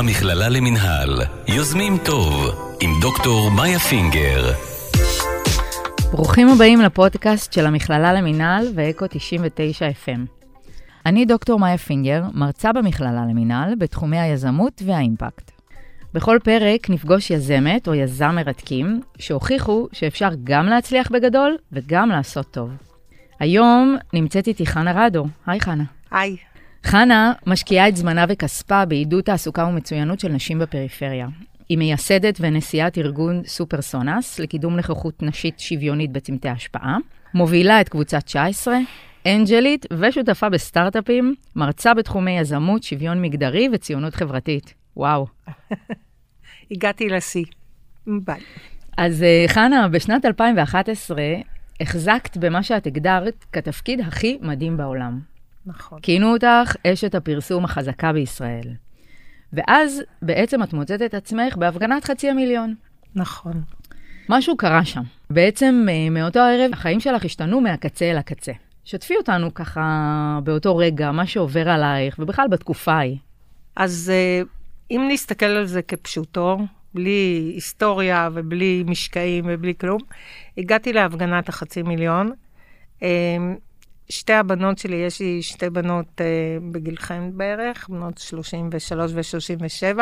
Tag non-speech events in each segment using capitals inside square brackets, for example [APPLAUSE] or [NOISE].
המכללה למינהל, יוזמים טוב, עם דוקטור מאיה פינגר. ברוכים הבאים לפודקאסט של המכללה למינהל ואקו 99 FM. אני דוקטור מאיה פינגר, מרצה במכללה למינהל בתחומי היזמות והאימפקט. בכל פרק נפגוש יזמת או יזם מרתקים שהוכיחו שאפשר גם להצליח בגדול וגם לעשות טוב. היום נמצאת איתי חנה רדו. היי חנה. היי. חנה משקיעה את זמנה וכספה בעידוד תעסוקה ומצוינות של נשים בפריפריה. היא מייסדת ונשיאת ארגון סופרסונס לקידום נוכחות נשית שוויונית בצמתי השפעה, מובילה את קבוצת 19, אנג'לית ושותפה בסטארט-אפים, מרצה בתחומי יזמות, שוויון מגדרי וציונות חברתית. וואו. [LAUGHS] הגעתי לשיא. ביי. אז אה, חנה, בשנת 2011 החזקת במה שאת הגדרת כתפקיד הכי מדהים בעולם. נכון. כינו אותך אשת הפרסום החזקה בישראל. ואז בעצם את מוצאת את עצמך בהפגנת חצי המיליון. נכון. משהו קרה שם. בעצם אה, מאותו ערב החיים שלך השתנו מהקצה אל הקצה. שתפי אותנו ככה באותו רגע, מה שעובר עלייך, ובכלל בתקופה ההיא. אז אה, אם נסתכל על זה כפשוטו, בלי היסטוריה ובלי משקעים ובלי כלום, הגעתי להפגנת החצי מיליון. אה, שתי הבנות שלי, יש לי שתי בנות אה, בגילכם בערך, בנות 33 ו-37,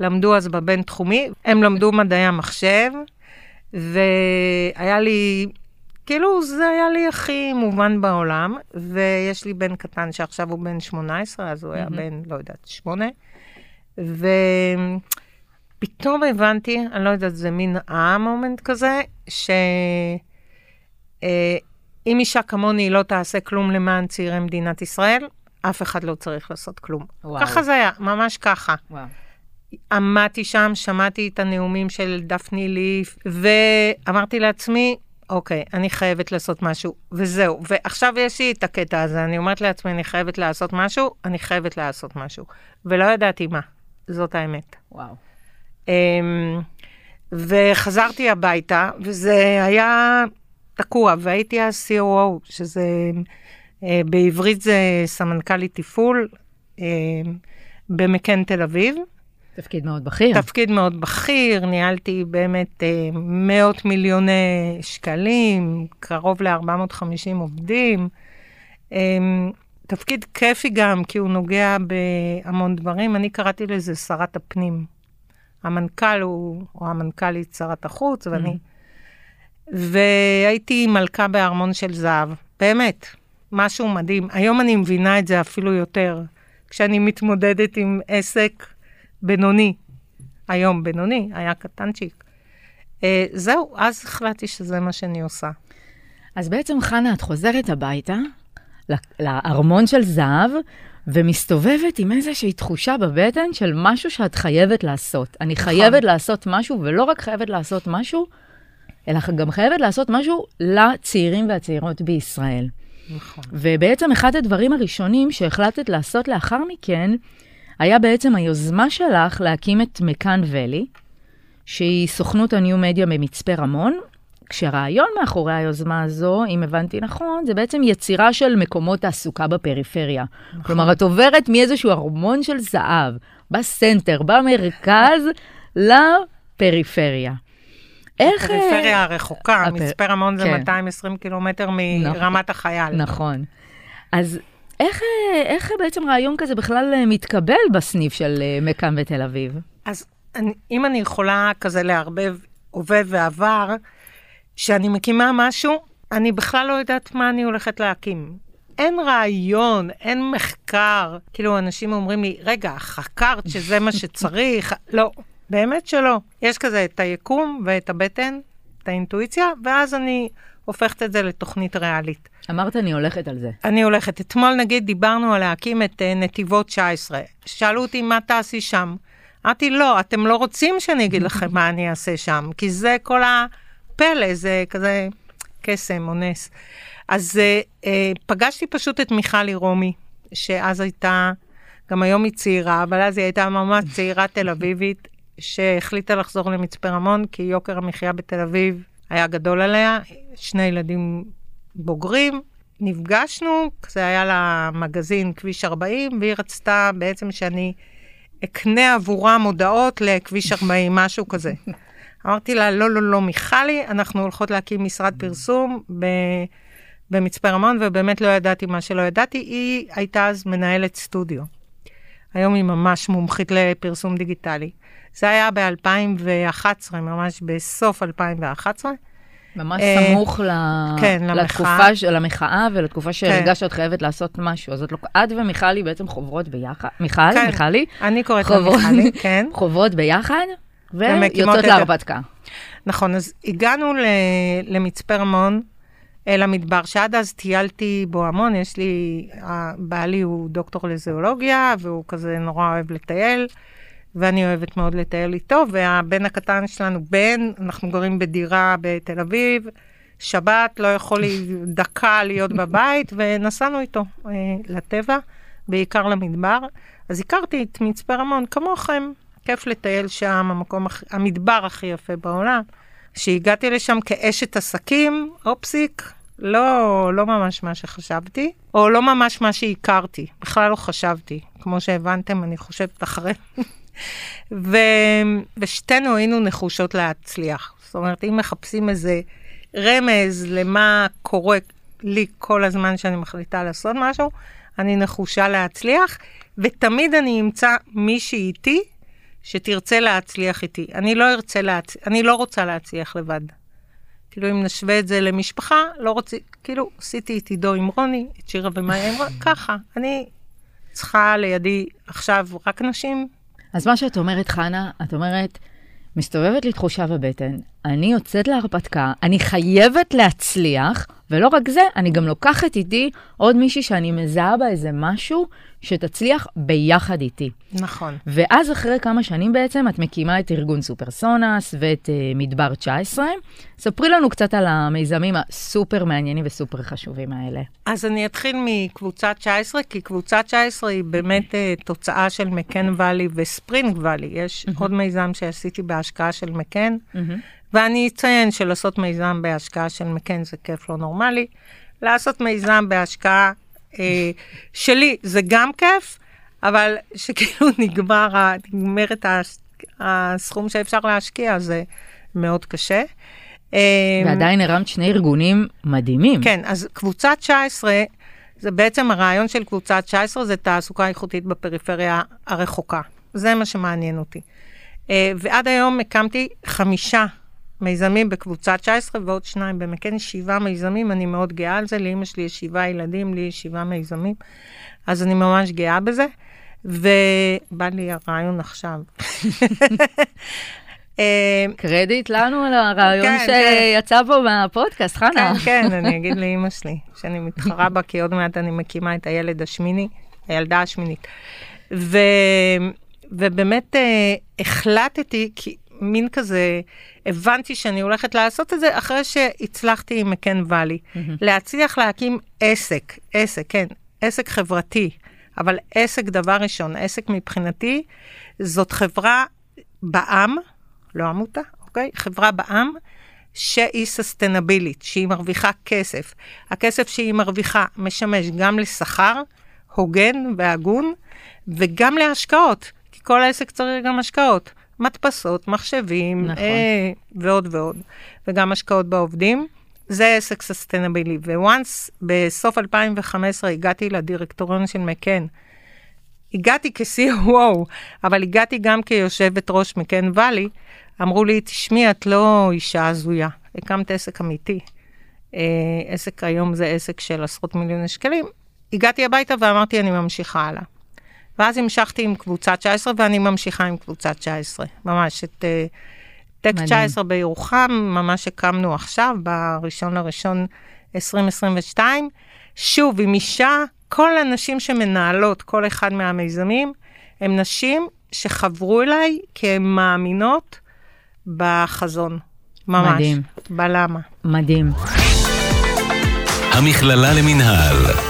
למדו אז בבין-תחומי, הם למדו מדעי המחשב, והיה לי, כאילו, זה היה לי הכי מובן בעולם, ויש לי בן קטן שעכשיו הוא בן 18, אז הוא היה בן, לא יודעת, שמונה, ופתאום הבנתי, אני לא יודעת, זה מין אה-מומנט כזה, ש... אה, אם אישה כמוני לא תעשה כלום למען צעירי מדינת ישראל, אף אחד לא צריך לעשות כלום. וואו. ככה זה היה, ממש ככה. וואו. עמדתי שם, שמעתי את הנאומים של דפני ליף, ואמרתי לעצמי, אוקיי, אני חייבת לעשות משהו, וזהו. ועכשיו יש לי את הקטע הזה, אני אומרת לעצמי, אני חייבת לעשות משהו, אני חייבת לעשות משהו. ולא ידעתי מה, זאת האמת. וואו. Um, וחזרתי הביתה, וזה היה תקוע, והייתי אז COO, שזה, אה, בעברית זה סמנכ"לית תפעול אה, במקן תל אביב. תפקיד מאוד בכיר. תפקיד מאוד בכיר, ניהלתי באמת אה, מאות מיליוני שקלים, קרוב ל-450 עובדים. אה, תפקיד כיפי גם, כי הוא נוגע בהמון דברים. אני קראתי לזה שרת הפנים. המנכ"ל הוא, או המנכ"לית שרת החוץ, ואני mm-hmm. והייתי מלכה בארמון של זהב, באמת, משהו מדהים. היום אני מבינה את זה אפילו יותר, כשאני מתמודדת עם עסק בינוני. היום בינוני, היה קטנצ'יק. אה, זהו, אז החלטתי שזה מה שאני עושה. אז בעצם, חנה, את חוזרת הביתה, לארמון של זהב, ומסתובבת עם איזושהי תחושה בבטן של משהו שאת חייבת לעשות. אני נכון. חייבת לעשות משהו, ולא רק חייבת לעשות משהו, אלא גם חייבת לעשות משהו לצעירים והצעירות בישראל. נכון. ובעצם אחד הדברים הראשונים שהחלטת לעשות לאחר מכן, היה בעצם היוזמה שלך להקים את מקאן ואלי, שהיא סוכנות הניו-מדיה במצפה רמון, כשהרעיון מאחורי היוזמה הזו, אם הבנתי נכון, זה בעצם יצירה של מקומות תעסוקה בפריפריה. נכון. כלומר, את עוברת מאיזשהו ארמון של זהב, בסנטר, במרכז, לפריפריה. איך... הפריפריה הרחוקה, הפר... מצפה רמון זה כן. 220 קילומטר מרמת החייל. נכון. אז איך, איך בעצם רעיון כזה בכלל מתקבל בסניף של אה, מקאם בתל אביב? אז אני, אם אני יכולה כזה לערבב הווה ועבר, כשאני מקימה משהו, אני בכלל לא יודעת מה אני הולכת להקים. אין רעיון, אין מחקר. כאילו, אנשים אומרים לי, רגע, חקרת שזה מה שצריך? לא. באמת שלא. יש כזה את היקום ואת הבטן, את האינטואיציה, ואז אני הופכת את זה לתוכנית ריאלית. אמרת, אני הולכת על זה. אני הולכת. אתמול, נגיד, דיברנו על להקים את uh, נתיבות 19. שאלו אותי, מה תעשי שם? אמרתי, לא, אתם לא רוצים שאני אגיד לכם מה אני אעשה שם, כי זה כל הפלא, זה כזה קסם או נס. אז uh, uh, פגשתי פשוט את מיכלי רומי, שאז הייתה, גם היום היא צעירה, אבל אז היא הייתה ממש צעירה תל אביבית, שהחליטה לחזור למצפה רמון, כי יוקר המחיה בתל אביב היה גדול עליה, שני ילדים בוגרים. נפגשנו, זה היה לה מגזין כביש 40, והיא רצתה בעצם שאני אקנה עבורם הודעות לכביש 40, [LAUGHS] משהו כזה. אמרתי לה, לא, לא, לא, מיכלי, אנחנו הולכות להקים משרד פרסום ב... במצפה רמון, ובאמת לא ידעתי מה שלא ידעתי. היא הייתה אז מנהלת סטודיו. היום היא ממש מומחית לפרסום דיגיטלי. זה היה ב-2011, ממש בסוף 2011. ממש סמוך ל... כן, לתקופה, למחאה. ולתקופה שהרגשת שאת חייבת לעשות משהו. אז את, לוק- את ומיכלי בעצם חוברות ביחד, מיכל, כן. מיכלי, אני קוראת לה מיכלי, כן. [LAUGHS] חוברות ביחד, ויוצאות להרפתקה. נכון, אז הגענו ל- למצפה רמון, אל המדבר, שעד אז טיילתי בו המון, יש לי, בעלי הוא דוקטור לזואולוגיה, והוא כזה נורא אוהב לטייל, ואני אוהבת מאוד לטייל איתו, והבן הקטן שלנו, בן, אנחנו גרים בדירה בתל אביב, שבת, לא יכול לי [LAUGHS] דקה להיות בבית, ונסענו איתו אה, לטבע, בעיקר למדבר. אז הכרתי את מצפה רמון, כמוכם, כיף לטייל שם, המקום, המדבר הכי יפה בעולם. כשהגעתי לשם כאשת עסקים, אופסיק, לא, לא ממש מה שחשבתי, או לא ממש מה שהכרתי, בכלל לא חשבתי. כמו שהבנתם, אני חושבת אחרי. [LAUGHS] ו... ושתינו היינו נחושות להצליח. זאת אומרת, אם מחפשים איזה רמז למה קורה לי כל הזמן שאני מחליטה לעשות משהו, אני נחושה להצליח, ותמיד אני אמצא מישהי איתי שתרצה להצליח איתי. אני לא להצ... אני לא רוצה להצליח לבד. כאילו, אם נשווה את זה למשפחה, לא רוצה, כאילו, עשיתי את עידו עם רוני, את שירה רוני, ככה. אני צריכה לידי עכשיו רק נשים. אז מה שאת אומרת, חנה, את אומרת, מסתובבת לי תחושה בבטן, אני יוצאת להרפתקה, אני חייבת להצליח, ולא רק זה, אני גם לוקחת איתי עוד מישהי שאני מזהה בה איזה משהו שתצליח ביחד איתי. נכון. ואז אחרי כמה שנים בעצם, את מקימה את ארגון סופרסונס ואת uh, מדבר 19. ספרי לנו קצת על המיזמים הסופר מעניינים וסופר חשובים האלה. אז אני אתחיל מקבוצה 19, כי קבוצה 19 היא באמת uh, תוצאה של מקן ואלי וספרינג ואלי. יש mm-hmm. עוד מיזם שעשיתי בהשקעה של מקן, mm-hmm. ואני אציין שלעשות מיזם בהשקעה של מקן זה כיף לא נורמלי. לעשות מיזם בהשקעה uh, שלי זה גם כיף, אבל שכאילו [LAUGHS] נגמר, נגמרת הש- הסכום שאפשר להשקיע, זה מאוד קשה. אה, ועדיין הרמת שני ארגונים מדהימים. כן, אז קבוצה 19, זה בעצם הרעיון של קבוצה 19, זה תעסוקה איכותית בפריפריה הרחוקה. זה מה שמעניין אותי. אה, ועד היום הקמתי חמישה מיזמים בקבוצה 19 ועוד שניים במקן, שבעה מיזמים, אני מאוד גאה על זה. לאמא שלי יש שבעה ילדים, לי יש שבעה מיזמים, אז אני ממש גאה בזה. ובא לי הרעיון עכשיו. [LAUGHS] אה, קרדיט לנו על הרעיון כן, כן. שיצא פה מהפודקאסט, חנה. כן, כן, [LAUGHS] אני אגיד לאימא שלי, שאני מתחרה בה, כי עוד מעט אני מקימה את הילד השמיני, הילדה השמינית. ו, ובאמת אה, החלטתי, כי מין כזה, הבנתי שאני הולכת לעשות את זה אחרי שהצלחתי עם מקן ואלי. להצליח להקים עסק, עסק, כן, עסק חברתי, אבל עסק דבר ראשון, עסק מבחינתי, זאת חברה בעם, לא עמותה, אוקיי? חברה בעם שהיא ססטנבילית, שהיא מרוויחה כסף. הכסף שהיא מרוויחה משמש גם לשכר הוגן והגון, וגם להשקעות, כי כל העסק צריך גם השקעות. מדפסות, מחשבים, נכון. אה, ועוד ועוד, וגם השקעות בעובדים. זה עסק ססטנבילי, וואנס, בסוף 2015 הגעתי לדירקטוריון של מקן. הגעתי כ-COO, אבל הגעתי גם כיושבת ראש מקן ואלי. אמרו לי, תשמעי, את לא אישה הזויה, הקמת עסק אמיתי. אה, עסק היום זה עסק של עשרות מיליוני שקלים. הגעתי הביתה ואמרתי, אני ממשיכה הלאה. ואז המשכתי עם קבוצה 19, ואני ממשיכה עם קבוצה 19. ממש, את אה, טק מדהים. 19 בירוחם, ממש הקמנו עכשיו, בראשון לראשון 2022. שוב, עם אישה, כל הנשים שמנהלות כל אחד מהמיזמים, הן נשים שחברו אליי כי הן מאמינות בחזון. ממש. מדהים. בלמה. מדהים. המכללה למינהל.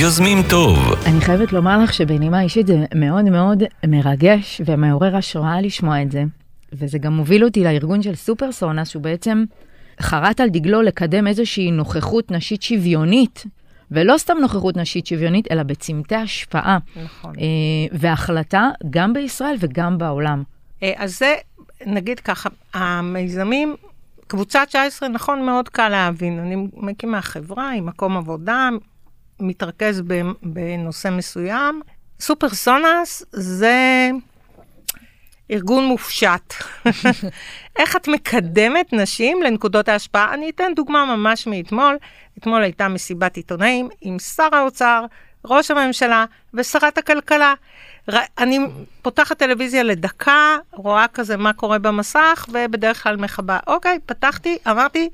יוזמים טוב. אני חייבת לומר לך שבנימה אישית זה מאוד מאוד מרגש ומעורר השראה לשמוע את זה. וזה גם מוביל אותי לארגון של סופרסונה, שהוא בעצם חרט על דגלו לקדם איזושהי נוכחות נשית שוויונית ולא סתם נוכחות נשית שוויונית, אלא בצמתי השפעה נכון. אה, והחלטה גם בישראל וגם בעולם. אה, אז זה, נגיד ככה, המיזמים, קבוצה 19, נכון, מאוד קל להבין. אני מקימה חברה עם מקום עבודה, מתרכז בנושא מסוים. סופרסונס זה ארגון מופשט. [LAUGHS] איך את מקדמת נשים לנקודות ההשפעה? אני אתן דוגמה ממש מאתמול. אתמול הייתה מסיבת עיתונאים עם שר האוצר, ראש הממשלה ושרת הכלכלה. ר- אני פותחת טלוויזיה לדקה, רואה כזה מה קורה במסך, ובדרך כלל מכבה. אוקיי, פתחתי, אמרתי,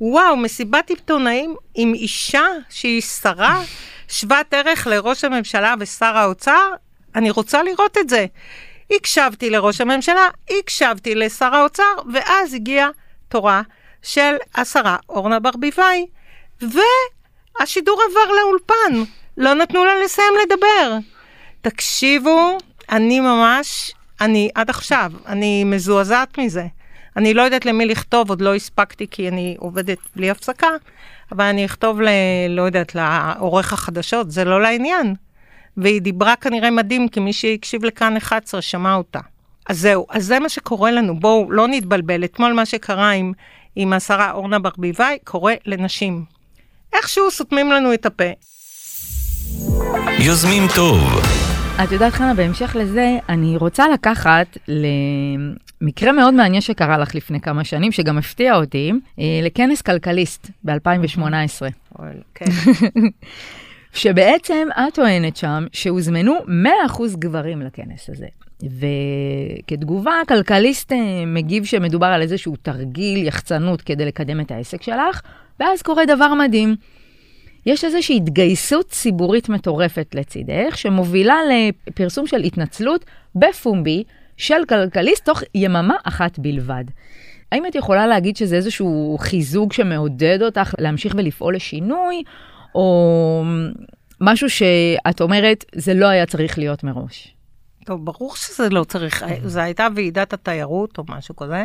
וואו, מסיבת עיתונאים עם אישה שהיא שרה, שוות ערך לראש הממשלה ושר האוצר, אני רוצה לראות את זה. הקשבתי לראש הממשלה, הקשבתי לשר האוצר, ואז הגיע תורה של השרה אורנה ברביבאי, והשידור עבר לאולפן, לא נתנו לה לסיים לדבר. תקשיבו, אני ממש, אני עד עכשיו, אני מזועזעת מזה. אני לא יודעת למי לכתוב, עוד לא הספקתי כי אני עובדת בלי הפסקה, אבל אני אכתוב ל... לא יודעת, לעורך החדשות, זה לא לעניין. והיא דיברה כנראה מדהים, כי מי שהקשיב לכאן 11 שמע אותה. אז זהו, אז זה מה שקורה לנו, בואו לא נתבלבל. אתמול מה שקרה עם, עם השרה אורנה ברביבאי, קורה לנשים. איכשהו סותמים לנו את הפה. יוזמים טוב, את יודעת, חנה, בהמשך לזה, אני רוצה לקחת למקרה מאוד מעניין שקרה לך לפני כמה שנים, שגם הפתיע אותי, אה, לכנס כלכליסט ב-2018. כן. [LAUGHS] שבעצם את טוענת שם שהוזמנו 100% גברים לכנס הזה. וכתגובה, כלכליסט אה, מגיב שמדובר על איזשהו תרגיל יחצנות כדי לקדם את העסק שלך, ואז קורה דבר מדהים. יש איזושהי התגייסות ציבורית מטורפת לצידך, שמובילה לפרסום של התנצלות בפומבי של כלכליסט תוך יממה אחת בלבד. האם את יכולה להגיד שזה איזשהו חיזוק שמעודד אותך להמשיך ולפעול לשינוי, או משהו שאת אומרת, זה לא היה צריך להיות מראש? טוב, ברור שזה לא צריך, זו הייתה ועידת התיירות או משהו כזה,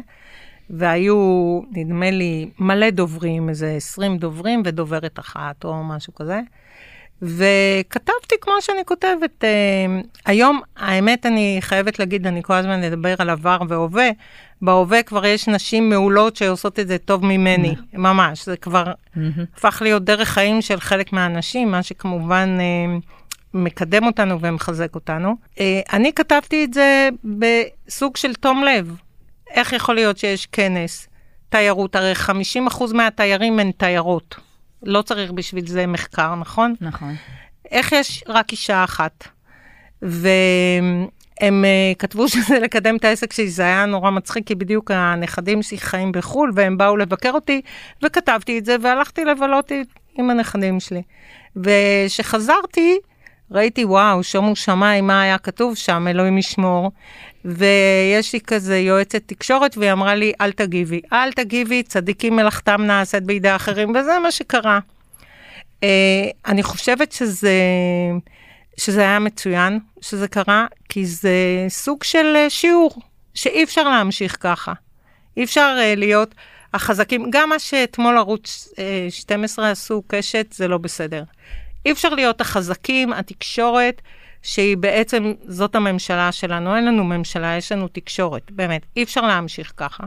והיו, נדמה לי, מלא דוברים, איזה 20 דוברים ודוברת אחת או משהו כזה. וכתבתי כמו שאני כותבת. אה, היום, האמת, אני חייבת להגיד, אני כל הזמן אדבר על עבר והווה. בהווה כבר יש נשים מעולות שעושות את זה טוב ממני, ממש. זה כבר הפך להיות דרך חיים של חלק מהאנשים, מה שכמובן אה, מקדם אותנו ומחזק אותנו. אה, אני כתבתי את זה בסוג של תום לב. איך יכול להיות שיש כנס תיירות? הרי 50% מהתיירים הן תיירות. לא צריך בשביל זה מחקר, נכון? נכון. איך יש רק אישה אחת? והם uh, כתבו [LAUGHS] שזה לקדם את העסק שלי, זה היה נורא מצחיק, כי בדיוק הנכדים שלי חיים בחו"ל, והם באו לבקר אותי, וכתבתי את זה, והלכתי לבלות עם הנכדים שלי. וכשחזרתי, ראיתי, וואו, שומו שמיים, מה היה כתוב שם, אלוהים ישמור. ויש לי כזה יועצת תקשורת, והיא אמרה לי, אל תגיבי. אל תגיבי, צדיקים מלאכתם נעשית בידי אחרים, וזה מה שקרה. Uh, אני חושבת שזה, שזה היה מצוין שזה קרה, כי זה סוג של uh, שיעור, שאי אפשר להמשיך ככה. אי אפשר uh, להיות החזקים, גם מה שאתמול ערוץ uh, 12 עשו, קשת, זה לא בסדר. אי אפשר להיות החזקים, התקשורת, שהיא בעצם, זאת הממשלה שלנו. אין לנו ממשלה, יש לנו תקשורת, באמת. אי אפשר להמשיך ככה.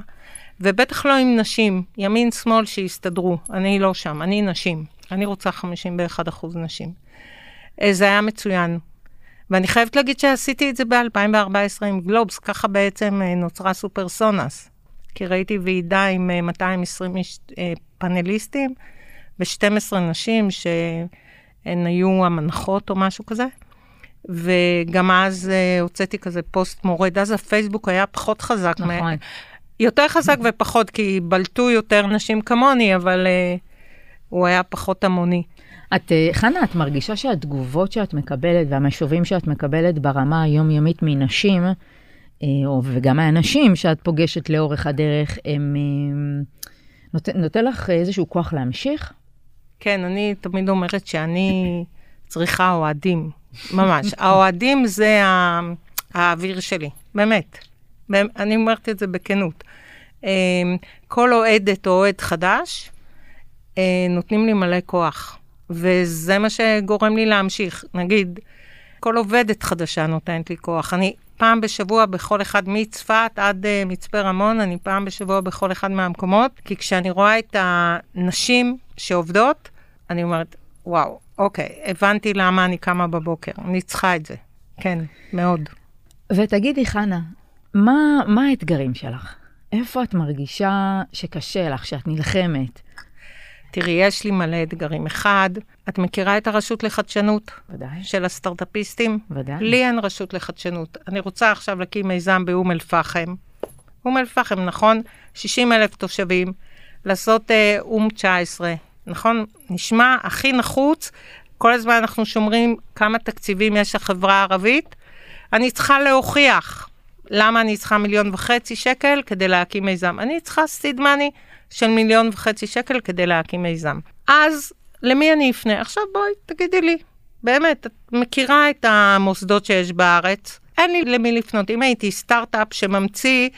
ובטח לא עם נשים, ימין, שמאל, שיסתדרו. אני לא שם, אני נשים. אני רוצה 51 אחוז נשים. אה, זה היה מצוין. ואני חייבת להגיד שעשיתי את זה ב-2014 עם גלובס, ככה בעצם אה, נוצרה סופרסונס. כי ראיתי ועידה עם 220 אה, פאנליסטים ו-12 נשים שהן היו המנחות או משהו כזה. וגם אז uh, הוצאתי כזה פוסט מורד, אז הפייסבוק היה פחות חזק. נכון. מה... יותר חזק ופחות, כי בלטו יותר נשים כמוני, אבל uh, הוא היה פחות המוני. את, uh, חנה, את מרגישה שהתגובות שאת מקבלת והמשובים שאת מקבלת ברמה היומיומית מנשים, וגם מהאנשים שאת פוגשת לאורך הדרך, הם נות, נותן לך איזשהו כוח להמשיך? כן, אני תמיד אומרת שאני צריכה אוהדים. ממש. [LAUGHS] האוהדים זה האוויר שלי, באמת. אני אומרת את זה בכנות. כל אוהדת או אוהד חדש, נותנים לי מלא כוח. וזה מה שגורם לי להמשיך. נגיד, כל עובדת חדשה נותנת לי כוח. אני פעם בשבוע בכל אחד מצפת עד uh, מצפה רמון, אני פעם בשבוע בכל אחד מהמקומות, כי כשאני רואה את הנשים שעובדות, אני אומרת, וואו, אוקיי, הבנתי למה אני קמה בבוקר, אני צריכה את זה. כן, מאוד. ותגידי, חנה, מה, מה האתגרים שלך? איפה את מרגישה שקשה לך, שאת נלחמת? תראי, יש לי מלא אתגרים. אחד, את מכירה את הרשות לחדשנות? ודאי. של הסטארט-אפיסטים? ודאי. לי אין רשות לחדשנות. אני רוצה עכשיו להקים מיזם באום אל-פחם. אום אל-פחם, נכון? 60 אלף תושבים, לעשות אה, אום 19, נכון? נשמע הכי נחוץ. כל הזמן אנחנו שומרים כמה תקציבים יש לחברה הערבית. אני צריכה להוכיח למה אני צריכה מיליון וחצי שקל כדי להקים מיזם. אני צריכה סיד מאני של מיליון וחצי שקל כדי להקים מיזם. אז למי אני אפנה? עכשיו בואי, תגידי לי, באמת, את מכירה את המוסדות שיש בארץ? אין לי למי לפנות. אם הייתי סטארט-אפ שממציא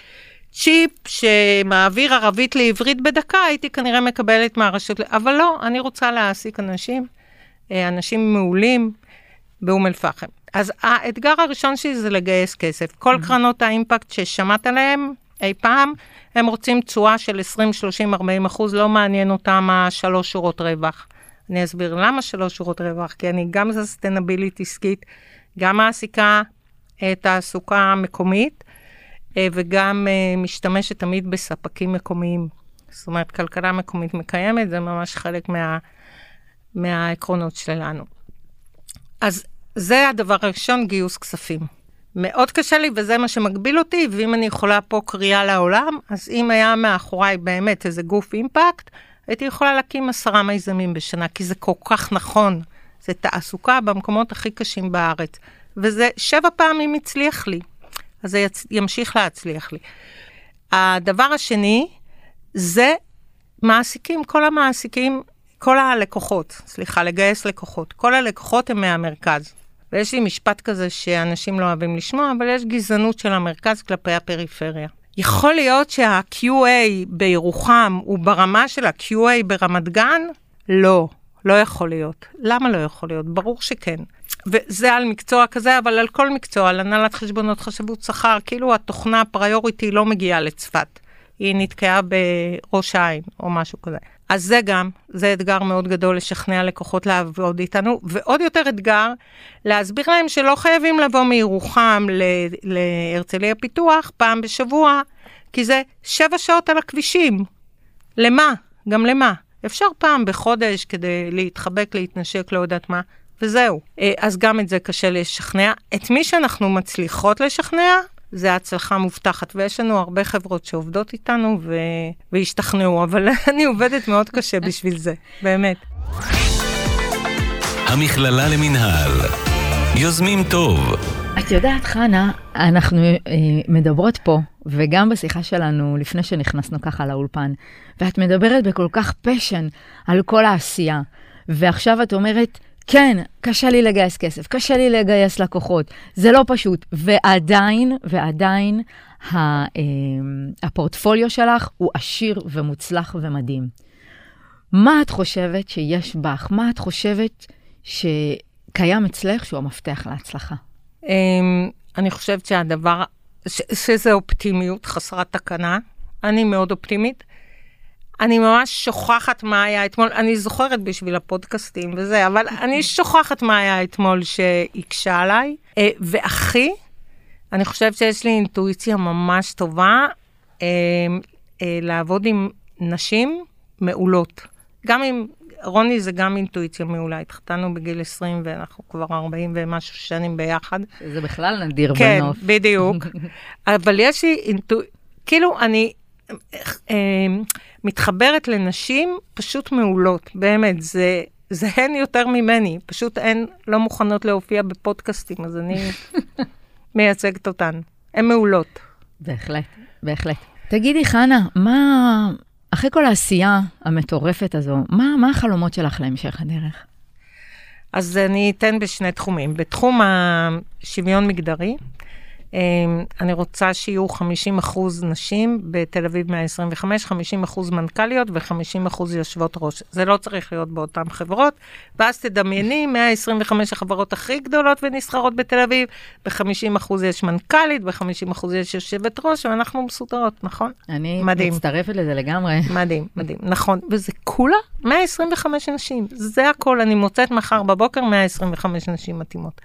צ'יפ שמעביר ערבית לעברית בדקה, הייתי כנראה מקבלת מהרשות. אבל לא, אני רוצה להעסיק אנשים, אה, אנשים מעולים באום אל-פחם. אז האתגר הראשון שלי זה לגייס כסף. כל mm-hmm. קרנות האימפקט ששמעת עליהן אי פעם, הם רוצים תשואה של 20, 30, 40 אחוז, לא מעניין אותם השלוש שורות רווח. אני אסביר למה שלוש שורות רווח, כי אני גם ססטנבילית עסקית, גם מעסיקה אה, תעסוקה מקומית, וגם אה, משתמשת תמיד בספקים מקומיים. זאת אומרת, כלכלה מקומית מקיימת, זה ממש חלק מה, מהעקרונות שלנו. אז זה הדבר הראשון, גיוס כספים. מאוד קשה לי, וזה מה שמגביל אותי, ואם אני יכולה פה קריאה לעולם, אז אם היה מאחוריי באמת איזה גוף אימפקט, הייתי יכולה להקים עשרה מיזמים בשנה, כי זה כל כך נכון. זה תעסוקה במקומות הכי קשים בארץ. וזה שבע פעמים הצליח לי, אז זה יצ... ימשיך להצליח לי. הדבר השני, זה מעסיקים, כל המעסיקים, כל הלקוחות, סליחה, לגייס לקוחות. כל הלקוחות הם מהמרכז. ויש לי משפט כזה שאנשים לא אוהבים לשמוע, אבל יש גזענות של המרכז כלפי הפריפריה. יכול להיות שה-QA בירוחם הוא ברמה של ה-QA ברמת גן? לא, לא יכול להיות. למה לא יכול להיות? ברור שכן. וזה על מקצוע כזה, אבל על כל מקצוע, על הנהלת חשבונות חשבות שכר, כאילו התוכנה הפריוריטי לא מגיעה לצפת. היא נתקעה בראש העין או משהו כזה. אז זה גם, זה אתגר מאוד גדול לשכנע לקוחות לעבוד איתנו, ועוד יותר אתגר, להסביר להם שלא חייבים לבוא מירוחם להרצליה פיתוח פעם בשבוע, כי זה שבע שעות על הכבישים. למה? גם למה? אפשר פעם בחודש כדי להתחבק, להתנשק, לא יודעת מה, וזהו. אה, אז גם את זה קשה לשכנע. את מי שאנחנו מצליחות לשכנע, זה הצלחה מובטחת, ויש לנו הרבה חברות שעובדות איתנו ו... והשתכנעו, אבל [LAUGHS] אני עובדת מאוד קשה בשביל זה, באמת. המכללה למינהל, יוזמים טוב. את יודעת, חנה, אנחנו אה, מדברות פה, וגם בשיחה שלנו לפני שנכנסנו ככה לאולפן, ואת מדברת בכל כך פשן על כל העשייה, ועכשיו את אומרת, כן, קשה לי לגייס כסף, קשה לי לגייס לקוחות, זה לא פשוט. ועדיין, ועדיין, אה, הפורטפוליו שלך הוא עשיר ומוצלח ומדהים. מה את חושבת שיש בך? מה את חושבת שקיים אצלך שהוא המפתח להצלחה? אמ, אני חושבת שהדבר, שזה אופטימיות חסרת תקנה. אני מאוד אופטימית. אני ממש שוכחת מה היה אתמול, אני זוכרת בשביל הפודקאסטים וזה, אבל אני שוכחת מה היה אתמול שהקשה עליי. אה, ואחי, אני חושבת שיש לי אינטואיציה ממש טובה אה, אה, לעבוד עם נשים מעולות. גם עם, רוני זה גם אינטואיציה מעולה, התחתנו בגיל 20 ואנחנו כבר 40 ומשהו שנים ביחד. זה בכלל נדיר כן, בנוף. כן, בדיוק. [LAUGHS] אבל יש לי אינטואיציה, כאילו, אני... מתחברת לנשים פשוט מעולות, באמת, זה, זה הן יותר ממני, פשוט הן לא מוכנות להופיע בפודקאסטים, אז אני [LAUGHS] מייצגת אותן. הן מעולות. בהחלט, בהחלט. תגידי, חנה, מה, אחרי כל העשייה המטורפת הזו, מה, מה החלומות שלך להמשך הדרך? אז אני אתן בשני תחומים. בתחום השוויון מגדרי, אני רוצה שיהיו 50 אחוז נשים בתל אביב 125, 50 אחוז מנכ"ליות ו-50 אחוז יושבות ראש. זה לא צריך להיות באותן חברות. ואז תדמייני, 125 החברות הכי גדולות ונסחרות בתל אביב, ב-50 אחוז יש מנכ"לית, ב-50 אחוז יש יושבת ראש, ואנחנו מסודרות, נכון? אני מדהים. מצטרפת לזה לגמרי. מדהים, מדהים, נכון. וזה כולה 125 נשים. זה הכל, אני מוצאת מחר בבוקר 125 נשים מתאימות.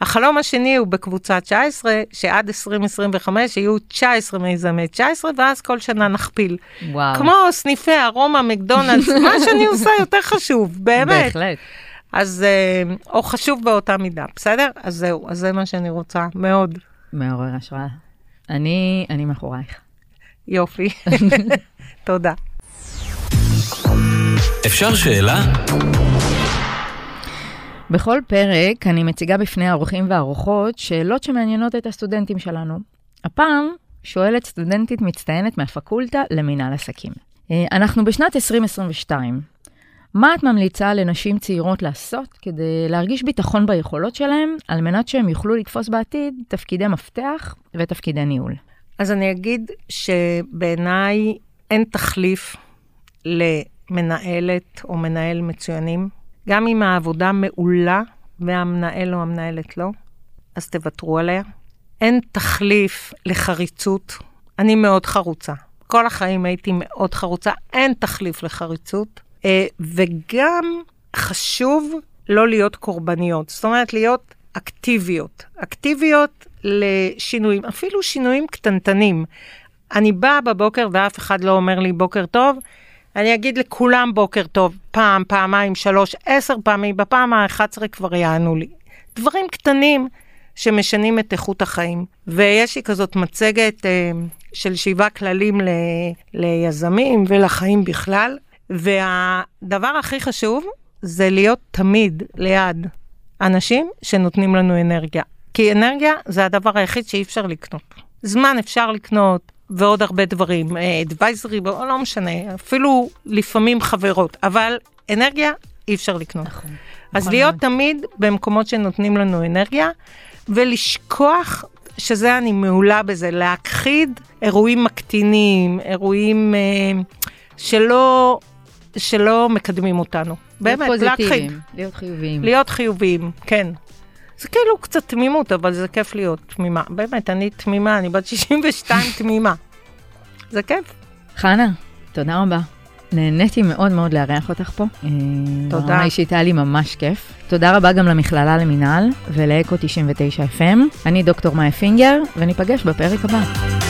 החלום השני הוא בקבוצה 19, שעד 2025 יהיו 19 מיזמי 19, ואז כל שנה נכפיל. וואו. כמו סניפי ארומה, מקדונלדס, מה [LAUGHS] שאני עושה יותר חשוב, באמת. בהחלט. אז, אה, או חשוב באותה מידה, בסדר? אז זהו, אז זה מה שאני רוצה, מאוד. מעורר השראה. אני, אני מאחורייך. יופי. [LAUGHS] תודה. אפשר שאלה? בכל פרק אני מציגה בפני האורחים והאורחות שאלות שמעניינות את הסטודנטים שלנו. הפעם שואלת סטודנטית מצטיינת מהפקולטה למינהל עסקים. אה, אנחנו בשנת 2022. מה את ממליצה לנשים צעירות לעשות כדי להרגיש ביטחון ביכולות שלהם, על מנת שהם יוכלו לתפוס בעתיד תפקידי מפתח ותפקידי ניהול? אז אני אגיד שבעיניי אין תחליף למנהלת או מנהל מצוינים. גם אם העבודה מעולה והמנהל או המנהלת לא, אז תוותרו עליה. אין תחליף לחריצות. אני מאוד חרוצה. כל החיים הייתי מאוד חרוצה, אין תחליף לחריצות. אה, וגם חשוב לא להיות קורבניות, זאת אומרת, להיות אקטיביות. אקטיביות לשינויים, אפילו שינויים קטנטנים. אני באה בבוקר ואף אחד לא אומר לי בוקר טוב, אני אגיד לכולם בוקר טוב, פעם, פעמיים, שלוש, עשר פעמים, בפעם ה-11 כבר יענו לי. דברים קטנים שמשנים את איכות החיים. ויש לי כזאת מצגת אה, של שבעה כללים ל, ליזמים ולחיים בכלל, והדבר הכי חשוב זה להיות תמיד ליד אנשים שנותנים לנו אנרגיה. כי אנרגיה זה הדבר היחיד שאי אפשר לקנות. זמן אפשר לקנות, ועוד הרבה דברים, אדוויזרי, לא משנה, אפילו לפעמים חברות, אבל אנרגיה אי אפשר לקנות. נכון. אז נכון להיות. תמיד במקומות שנותנים לנו אנרגיה, ולשכוח, שזה אני מעולה בזה, להכחיד אירועים מקטינים, אירועים אה, שלא, שלא מקדמים אותנו. באמת, להכחיד. להיות חיוביים. להיות חיוביים, כן. זה כאילו קצת תמימות, אבל זה כיף להיות תמימה. באמת, אני תמימה, אני בת 62 [LAUGHS] תמימה. זה כיף. חנה, תודה רבה. נהניתי מאוד מאוד לארח אותך פה. אה, תודה. ברמה אישית היה לי ממש כיף. תודה רבה גם למכללה למינהל ולאקו 99 FM. אני דוקטור מאיה פינגר, וניפגש בפרק הבא.